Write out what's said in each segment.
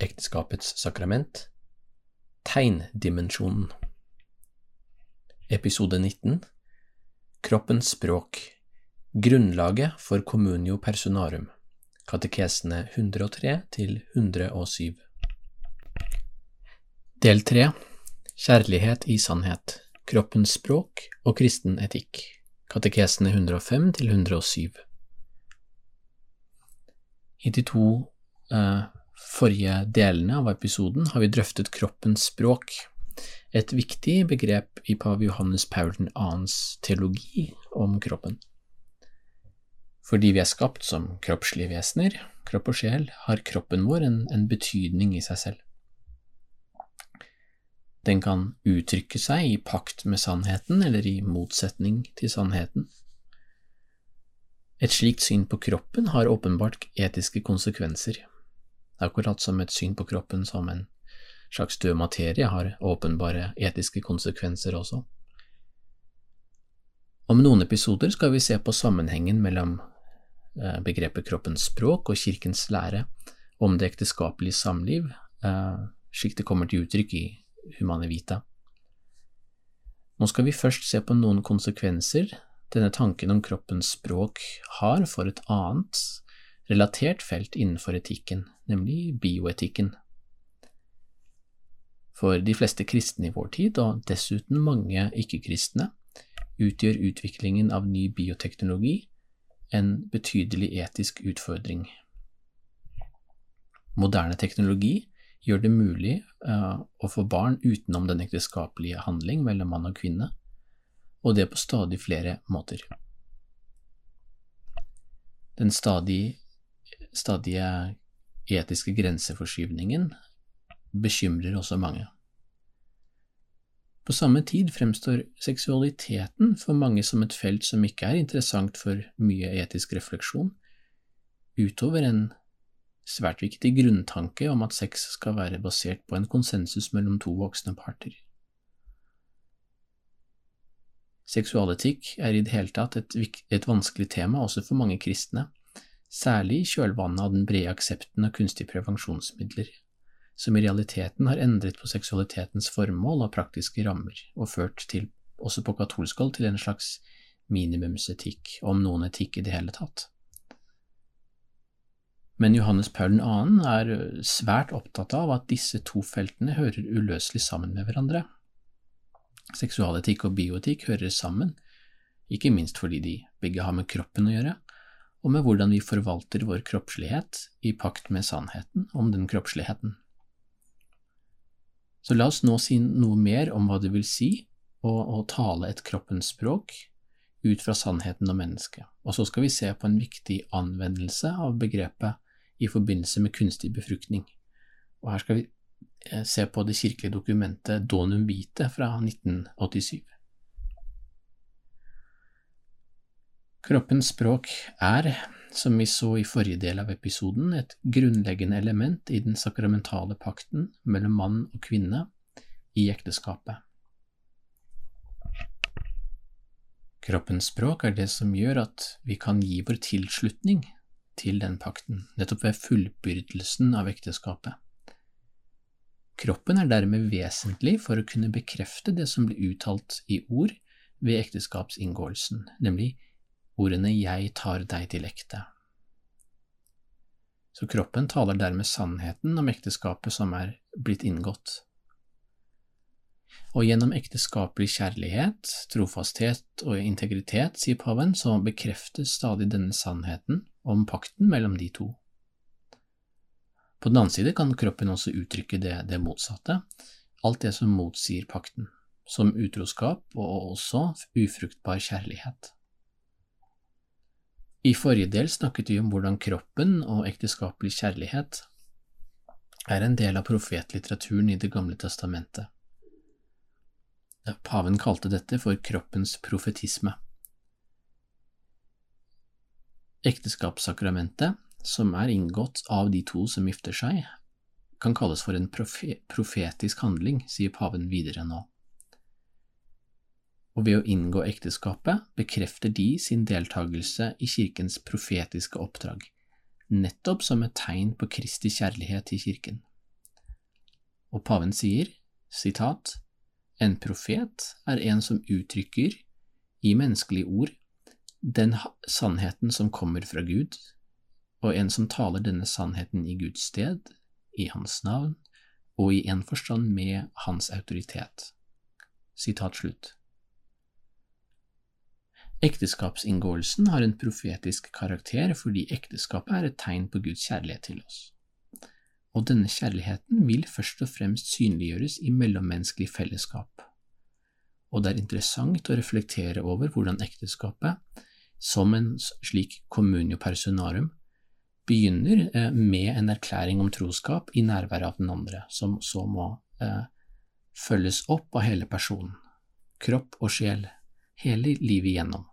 ekteskapets sakrament, tegndimensjonen. Episode 19 Kroppens språk. Grunnlaget for communio personarum. Katekesene 103 til 107 Del 3 Kjærlighet i sannhet. Kroppens språk og kristen etikk. Katekesene 105 til 107 I de to eh, forrige delene av episoden har vi drøftet kroppens språk, et viktig begrep i pave Johannes Paul 2.s teologi om kroppen. Fordi vi er skapt som kroppslige vesener, kropp og sjel, har kroppen vår en, en betydning i seg selv. Den kan uttrykke seg i pakt med sannheten eller i motsetning til sannheten. Et slikt syn på kroppen har åpenbart etiske konsekvenser, akkurat som et syn på kroppen som en slags død materie har åpenbare etiske konsekvenser også. Om noen episoder skal vi se på sammenhengen mellom eh, begrepet kroppens språk og kirkens lære om det ekteskapelige samliv, eh, slik det kommer til uttrykk i Humane Vita. Nå skal vi først se på noen konsekvenser denne tanken om kroppens språk har for et annet, relatert felt innenfor etikken, nemlig bioetikken. For de fleste kristne i vår tid, og dessuten mange ikke-kristne, utgjør utviklingen av ny bioteknologi en betydelig etisk utfordring. Moderne teknologi gjør det mulig uh, å få barn utenom den ekteskapelige handling mellom mann og kvinne, og det på stadig flere måter. Den stadig, stadige etiske grenseforskyvningen bekymrer også mange. På samme tid fremstår seksualiteten for mange som et felt som ikke er interessant for mye etisk refleksjon, utover en svært viktig grunntanke om at sex skal være basert på en konsensus mellom to voksne parter. Seksualetikk er i det hele tatt et, et vanskelig tema også for mange kristne, særlig i kjølvannet av den brede aksepten av kunstige prevensjonsmidler, som i realiteten har endret på seksualitetens formål og praktiske rammer, og ført til, også på katolsk hold, til en slags minimumsetikk, om noen etikk i det hele tatt. Men Johannes Paul 2. er svært opptatt av at disse to feltene hører uløselig sammen med hverandre. Seksualetikk og bioetikk hører sammen, ikke minst fordi de begge har med kroppen å gjøre, og med hvordan vi forvalter vår kroppslighet i pakt med sannheten om den kroppsligheten. Så la oss nå si noe mer om hva det vil si å, tale et kroppens språk ut fra sannheten om mennesket, og så skal vi se på en viktig anvendelse av begrepet i forbindelse med kunstig befruktning. Og her skal vi eh, se på det kirkelige dokumentet Donum Vite fra 1987. Kroppens språk er, som vi så i forrige del av episoden, et grunnleggende element i den sakramentale pakten mellom mann og kvinne i ekteskapet. Kroppens språk er det som gjør at vi kan gi vår tilslutning til den pakten, nettopp ved fullbyrdelsen av ekteskapet. Kroppen er dermed vesentlig for å kunne bekrefte det som blir uttalt i ord ved ekteskapsinngåelsen, nemlig ordene Jeg tar deg til ekte. Så kroppen taler dermed sannheten om ekteskapet som er blitt inngått. Og gjennom ekteskapelig kjærlighet, trofasthet og integritet, sier paven, så bekreftes stadig denne sannheten om pakten mellom de to. På den annen side kan kroppen også uttrykke det, det motsatte, alt det som motsier pakten, som utroskap og også ufruktbar kjærlighet. I forrige del snakket vi om hvordan kroppen og ekteskapelig kjærlighet er en del av profetlitteraturen i Det gamle testamentet. Paven kalte dette for kroppens profetisme. Ekteskapssakramentet, som er inngått av de to som gifter seg, kan kalles for en profetisk handling, sier paven videre nå. Og ved å inngå ekteskapet bekrefter de sin deltakelse i kirkens profetiske oppdrag, nettopp som et tegn på Kristi kjærlighet til kirken. Og paven sier, sitat, en profet er en som uttrykker, i menneskelige ord, den sannheten som kommer fra Gud, og en som taler denne sannheten i Guds sted, i Hans navn, og i en forstand med Hans autoritet. Sitat slutt. Ekteskapsinngåelsen har en profetisk karakter fordi ekteskapet er et tegn på Guds kjærlighet til oss. Og denne kjærligheten vil først og fremst synliggjøres i mellommenneskelig fellesskap. Og det er interessant å reflektere over hvordan ekteskapet, som en slik communio personarum, begynner eh, med en erklæring om troskap i nærværet av den andre, som så må eh, følges opp av hele personen, kropp og sjel, hele livet igjennom,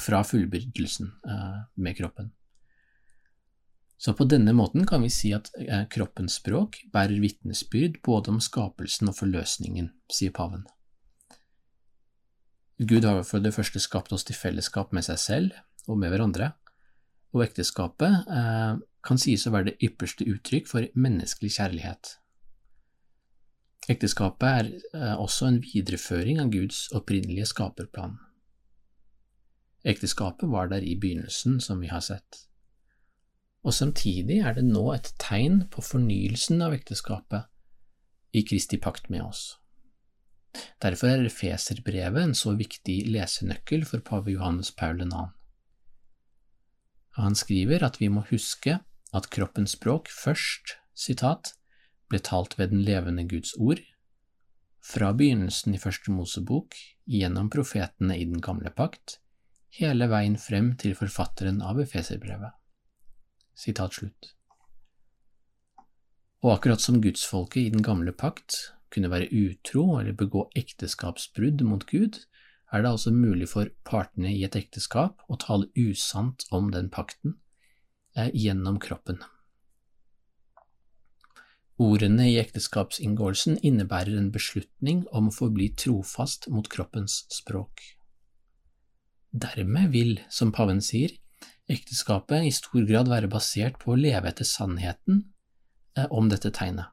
fra fullbyrdelsen eh, med kroppen. Så på denne måten kan vi si at eh, kroppens språk bærer vitnesbyrd både om skapelsen og forløsningen, sier paven. Gud har for det første skapt oss til fellesskap med seg selv og med hverandre, og ekteskapet eh, kan sies å være det ypperste uttrykk for menneskelig kjærlighet. Ekteskapet er eh, også en videreføring av Guds opprinnelige skaperplan. Ekteskapet var der i begynnelsen, som vi har sett. Og samtidig er det nå et tegn på fornyelsen av ekteskapet i Kristi pakt med oss. Derfor er Feserbrevet en så viktig lesenøkkel for pave Johannes Paul 2. Han skriver at vi må huske at kroppens språk først, sitat, ble talt ved den levende Guds ord, fra begynnelsen i Første Mosebok, gjennom profetene i den gamle pakt, hele veien frem til forfatteren av Efeserbrevet. Sitat slutt. Og akkurat som gudsfolket i den gamle pakt kunne være utro eller begå ekteskapsbrudd mot Gud, er det altså mulig for partene i et ekteskap å tale usant om den pakten eh, gjennom kroppen. Ordene i ekteskapsinngåelsen innebærer en beslutning om å forbli trofast mot kroppens språk. Dermed vil, som paven sier, ekteskapet i stor grad være basert på å leve etter sannheten eh, om dette tegnet.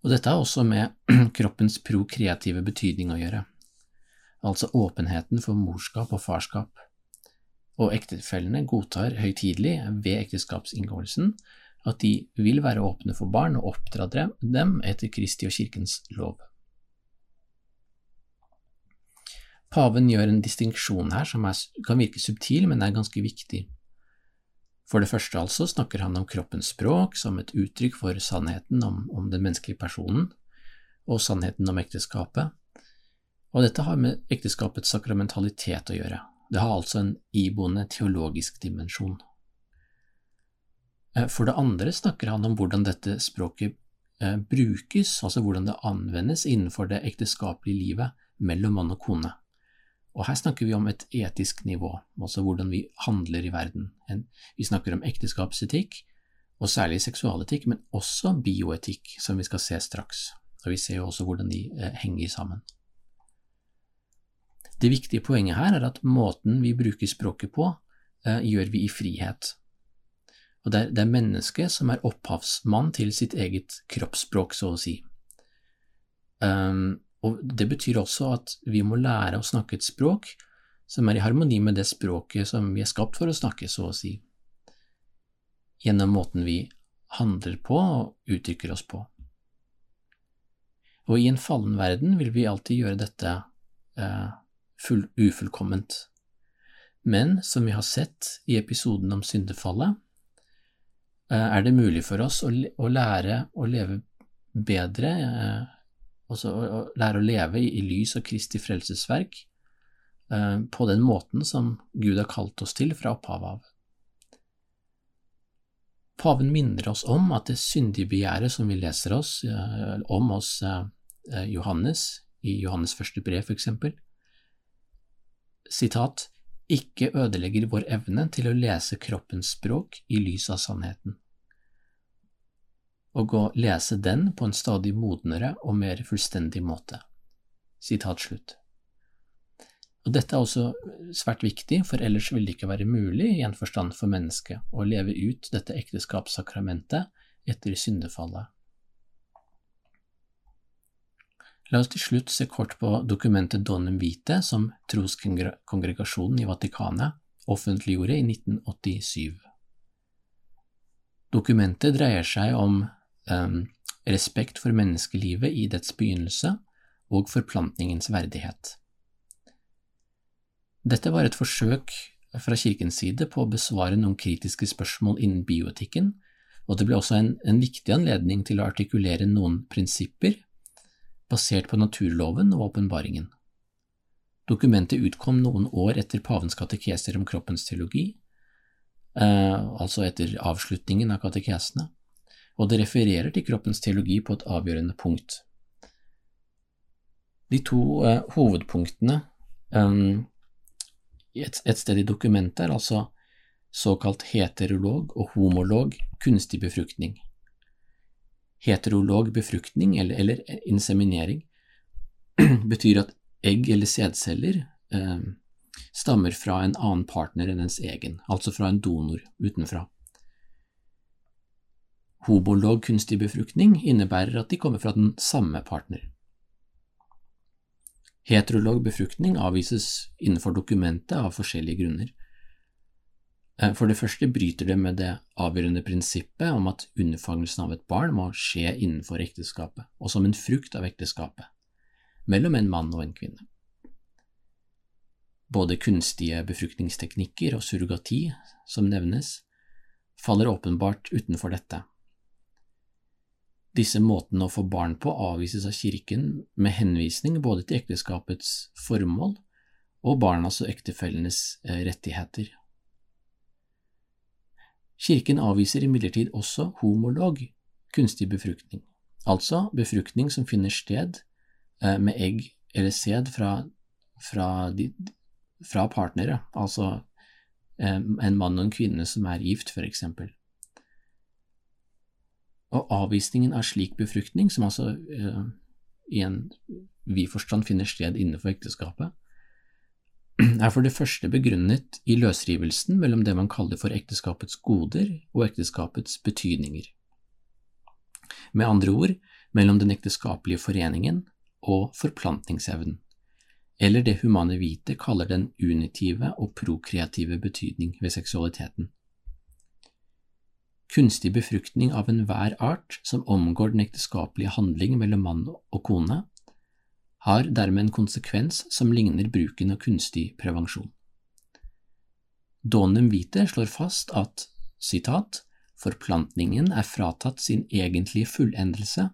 Og dette har også med kroppens prokreative betydning å gjøre, altså åpenheten for morskap og farskap. Og ektefellene godtar høytidelig ved ekteskapsinngåelsen at de vil være åpne for barn og oppdra dem etter Kristi og kirkens lov. Paven gjør en distinksjon her som er, kan virke subtil, men er ganske viktig. For det første altså snakker han om kroppens språk som et uttrykk for sannheten om, om den menneskelige personen, og sannheten om ekteskapet, og dette har med ekteskapets sakramentalitet å gjøre. Det har altså en iboende teologisk dimensjon. Eh, for det andre snakker han om hvordan dette språket eh, brukes, altså hvordan det anvendes innenfor det ekteskapelige livet mellom mann og kone. Og her snakker vi om et etisk nivå, altså hvordan vi handler i verden. Vi snakker om ekteskapsetikk, og særlig seksualetikk, men også bioetikk, som vi skal se straks. Og vi ser jo også hvordan de eh, henger sammen. Det viktige poenget her er at måten vi bruker språket på, gjør vi i frihet. Og det er, det er mennesket som er opphavsmann til sitt eget kroppsspråk, så å si. Um, og det betyr også at vi må lære å snakke et språk som er i harmoni med det språket som vi er skapt for å snakke, så å si, gjennom måten vi handler på og uttrykker oss på. Og i en fallen verden vil vi alltid gjøre dette eh, full, ufullkomment. Men som vi har sett i episoden om syndefallet, er det mulig for oss å, å lære å leve bedre eh, Altså å, lære å leve i, i lys av Kristi frelsesverk eh, på den måten som Gud har kalt oss til fra opphavet av. Paven minner oss om at det syndige begjæret som vi leser oss eh, om hos eh, Johannes, i Johannes første brev for eksempel, sitat, ikke ødelegger vår evne til å lese kroppens språk i lys av sannheten, og å lese den på en stadig modnere og mer fullstendig måte. Sitat slutt. Og Dette er også svært viktig, for ellers vil det ikke være mulig i en forstand for mennesket å leve ut dette ekteskapssakramentet etter syndefallet. La oss til slutt se kort på dokumentet Donum Vitae som troskongregasjonen i Vatikanet offentliggjorde i 1987. Dokumentet dreier seg om um, respekt for menneskelivet i dets begynnelse og forplantningens verdighet. Dette var et forsøk fra kirkens side på å besvare noen kritiske spørsmål innen bioetikken, og det ble også en, en viktig anledning til å artikulere noen prinsipper basert på naturloven og åpenbaringen. Dokumentet utkom noen år etter pavens katekeser om kroppens teologi, eh, altså etter avslutningen av katekesene, og det refererer til kroppens teologi på et avgjørende punkt. De to eh, hovedpunktene eh, et, et sted i dokumentet er altså såkalt heterolog og homolog kunstig befruktning. Heterolog befruktning, eller, eller inseminering, betyr at egg eller sædceller eh, stammer fra en annen partner enn ens egen, altså fra en donor utenfra. Hobolog kunstig befruktning innebærer at de kommer fra den samme partner. Heterolog befruktning avvises innenfor dokumentet av forskjellige grunner. Eh, for det første bryter det med det avgjørende prinsippet om at unnfangelsen av et barn må skje innenfor ekteskapet, og som en frukt av ekteskapet, mellom en mann og en kvinne. Både kunstige befruktningsteknikker og surrogati, som nevnes, faller åpenbart utenfor dette. Disse måtene å få barn på avvises av kirken med henvisning både til ekteskapets formål og barnas og ektefellenes eh, rettigheter. Kirken avviser imidlertid også homolog kunstig befruktning, altså befruktning som finner sted eh, med egg eller sæd fra, fra, fra partnere, altså eh, en mann og en kvinne som er gift, for eksempel. Og avvisningen av slik befruktning, som altså uh, i en vid forstand finner sted innenfor ekteskapet, er for det første begrunnet i løsrivelsen mellom det man kaller for ekteskapets goder og ekteskapets betydninger. Med andre ord mellom den ekteskapelige foreningen og forplantningsevnen, eller det humane vite kaller den unitive og prokreative betydning ved seksualiteten. Kunstig befruktning av enhver art som omgår den ekteskapelige handling mellom mann og kone, har dermed en konsekvens som ligner bruken av kunstig prevensjon. Donum vite slår fast at citat, forplantningen er fratatt sin egentlige fullendelse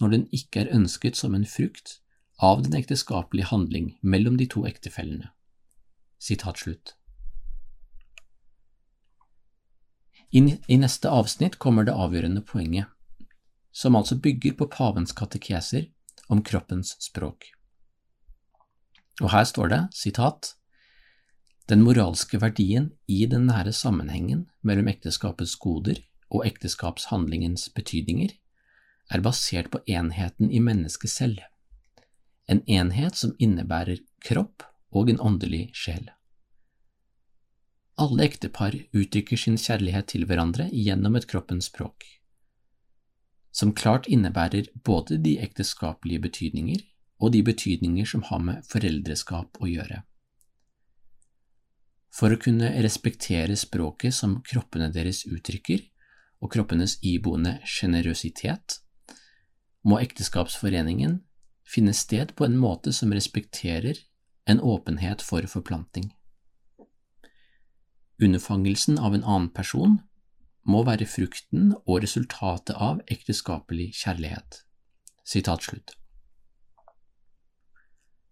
når den ikke er ønsket som en frukt av den ekteskapelige handling mellom de to ektefellene. Sitat slutt. I neste avsnitt kommer det avgjørende poenget, som altså bygger på pavens katekeser om kroppens språk. Og her står det, sitat, den moralske verdien i den nære sammenhengen mellom ekteskapets goder og ekteskapshandlingens betydninger er basert på enheten i mennesket selv, en enhet som innebærer kropp og en åndelig sjel. Alle ektepar uttrykker sin kjærlighet til hverandre gjennom et kroppens språk, som klart innebærer både de ekteskapelige betydninger og de betydninger som har med foreldreskap å gjøre. For å kunne respektere språket som kroppene deres uttrykker, og kroppenes iboende sjenerøsitet, må ekteskapsforeningen finne sted på en måte som respekterer en åpenhet for forplanting. Underfangelsen av en annen person må være frukten og resultatet av ekteskapelig kjærlighet.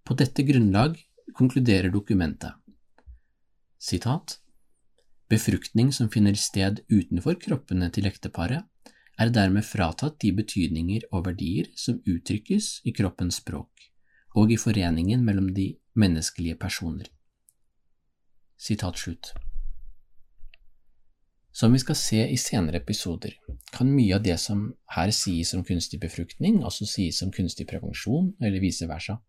På dette grunnlag konkluderer dokumentet. Sitat Befruktning som finner sted utenfor kroppene til ekteparet, er dermed fratatt de betydninger og verdier som uttrykkes i kroppens språk og i foreningen mellom de menneskelige personer. Sitat slutt. Som vi skal se i senere episoder, kan mye av det som her sies om kunstig befruktning, også sies om kunstig prevensjon, eller vice versa.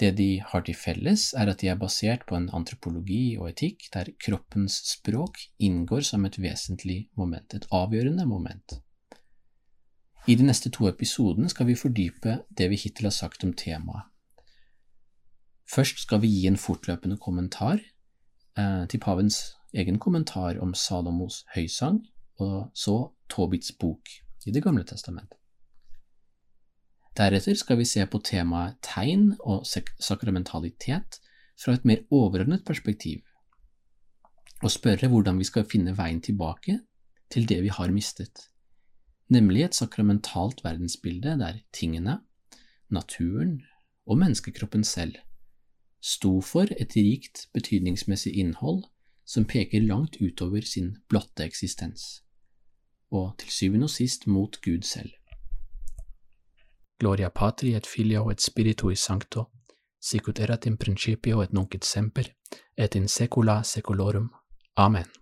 Det de har til felles, er at de er basert på en antropologi og etikk der kroppens språk inngår som et vesentlig moment, et avgjørende moment. I de neste to episodene skal vi fordype det vi hittil har sagt om temaet. Først skal vi gi en fortløpende kommentar eh, til pavens egen kommentar om Salomos høysang, og så Tobits bok i Det gamle testamentet. Deretter skal vi se på temaet tegn og sakramentalitet fra et mer overordnet perspektiv, og spørre hvordan vi skal finne veien tilbake til det vi har mistet, nemlig et sakramentalt verdensbilde der tingene, naturen og menneskekroppen selv sto for et rikt betydningsmessig innhold som peker langt utover sin blotte eksistens, og til syvende og sist mot Gud selv. Gloria Patri et Filio et Spiritui Sancto, sicut erat in principio et nunc et semper, et in secula secolorum. Amen.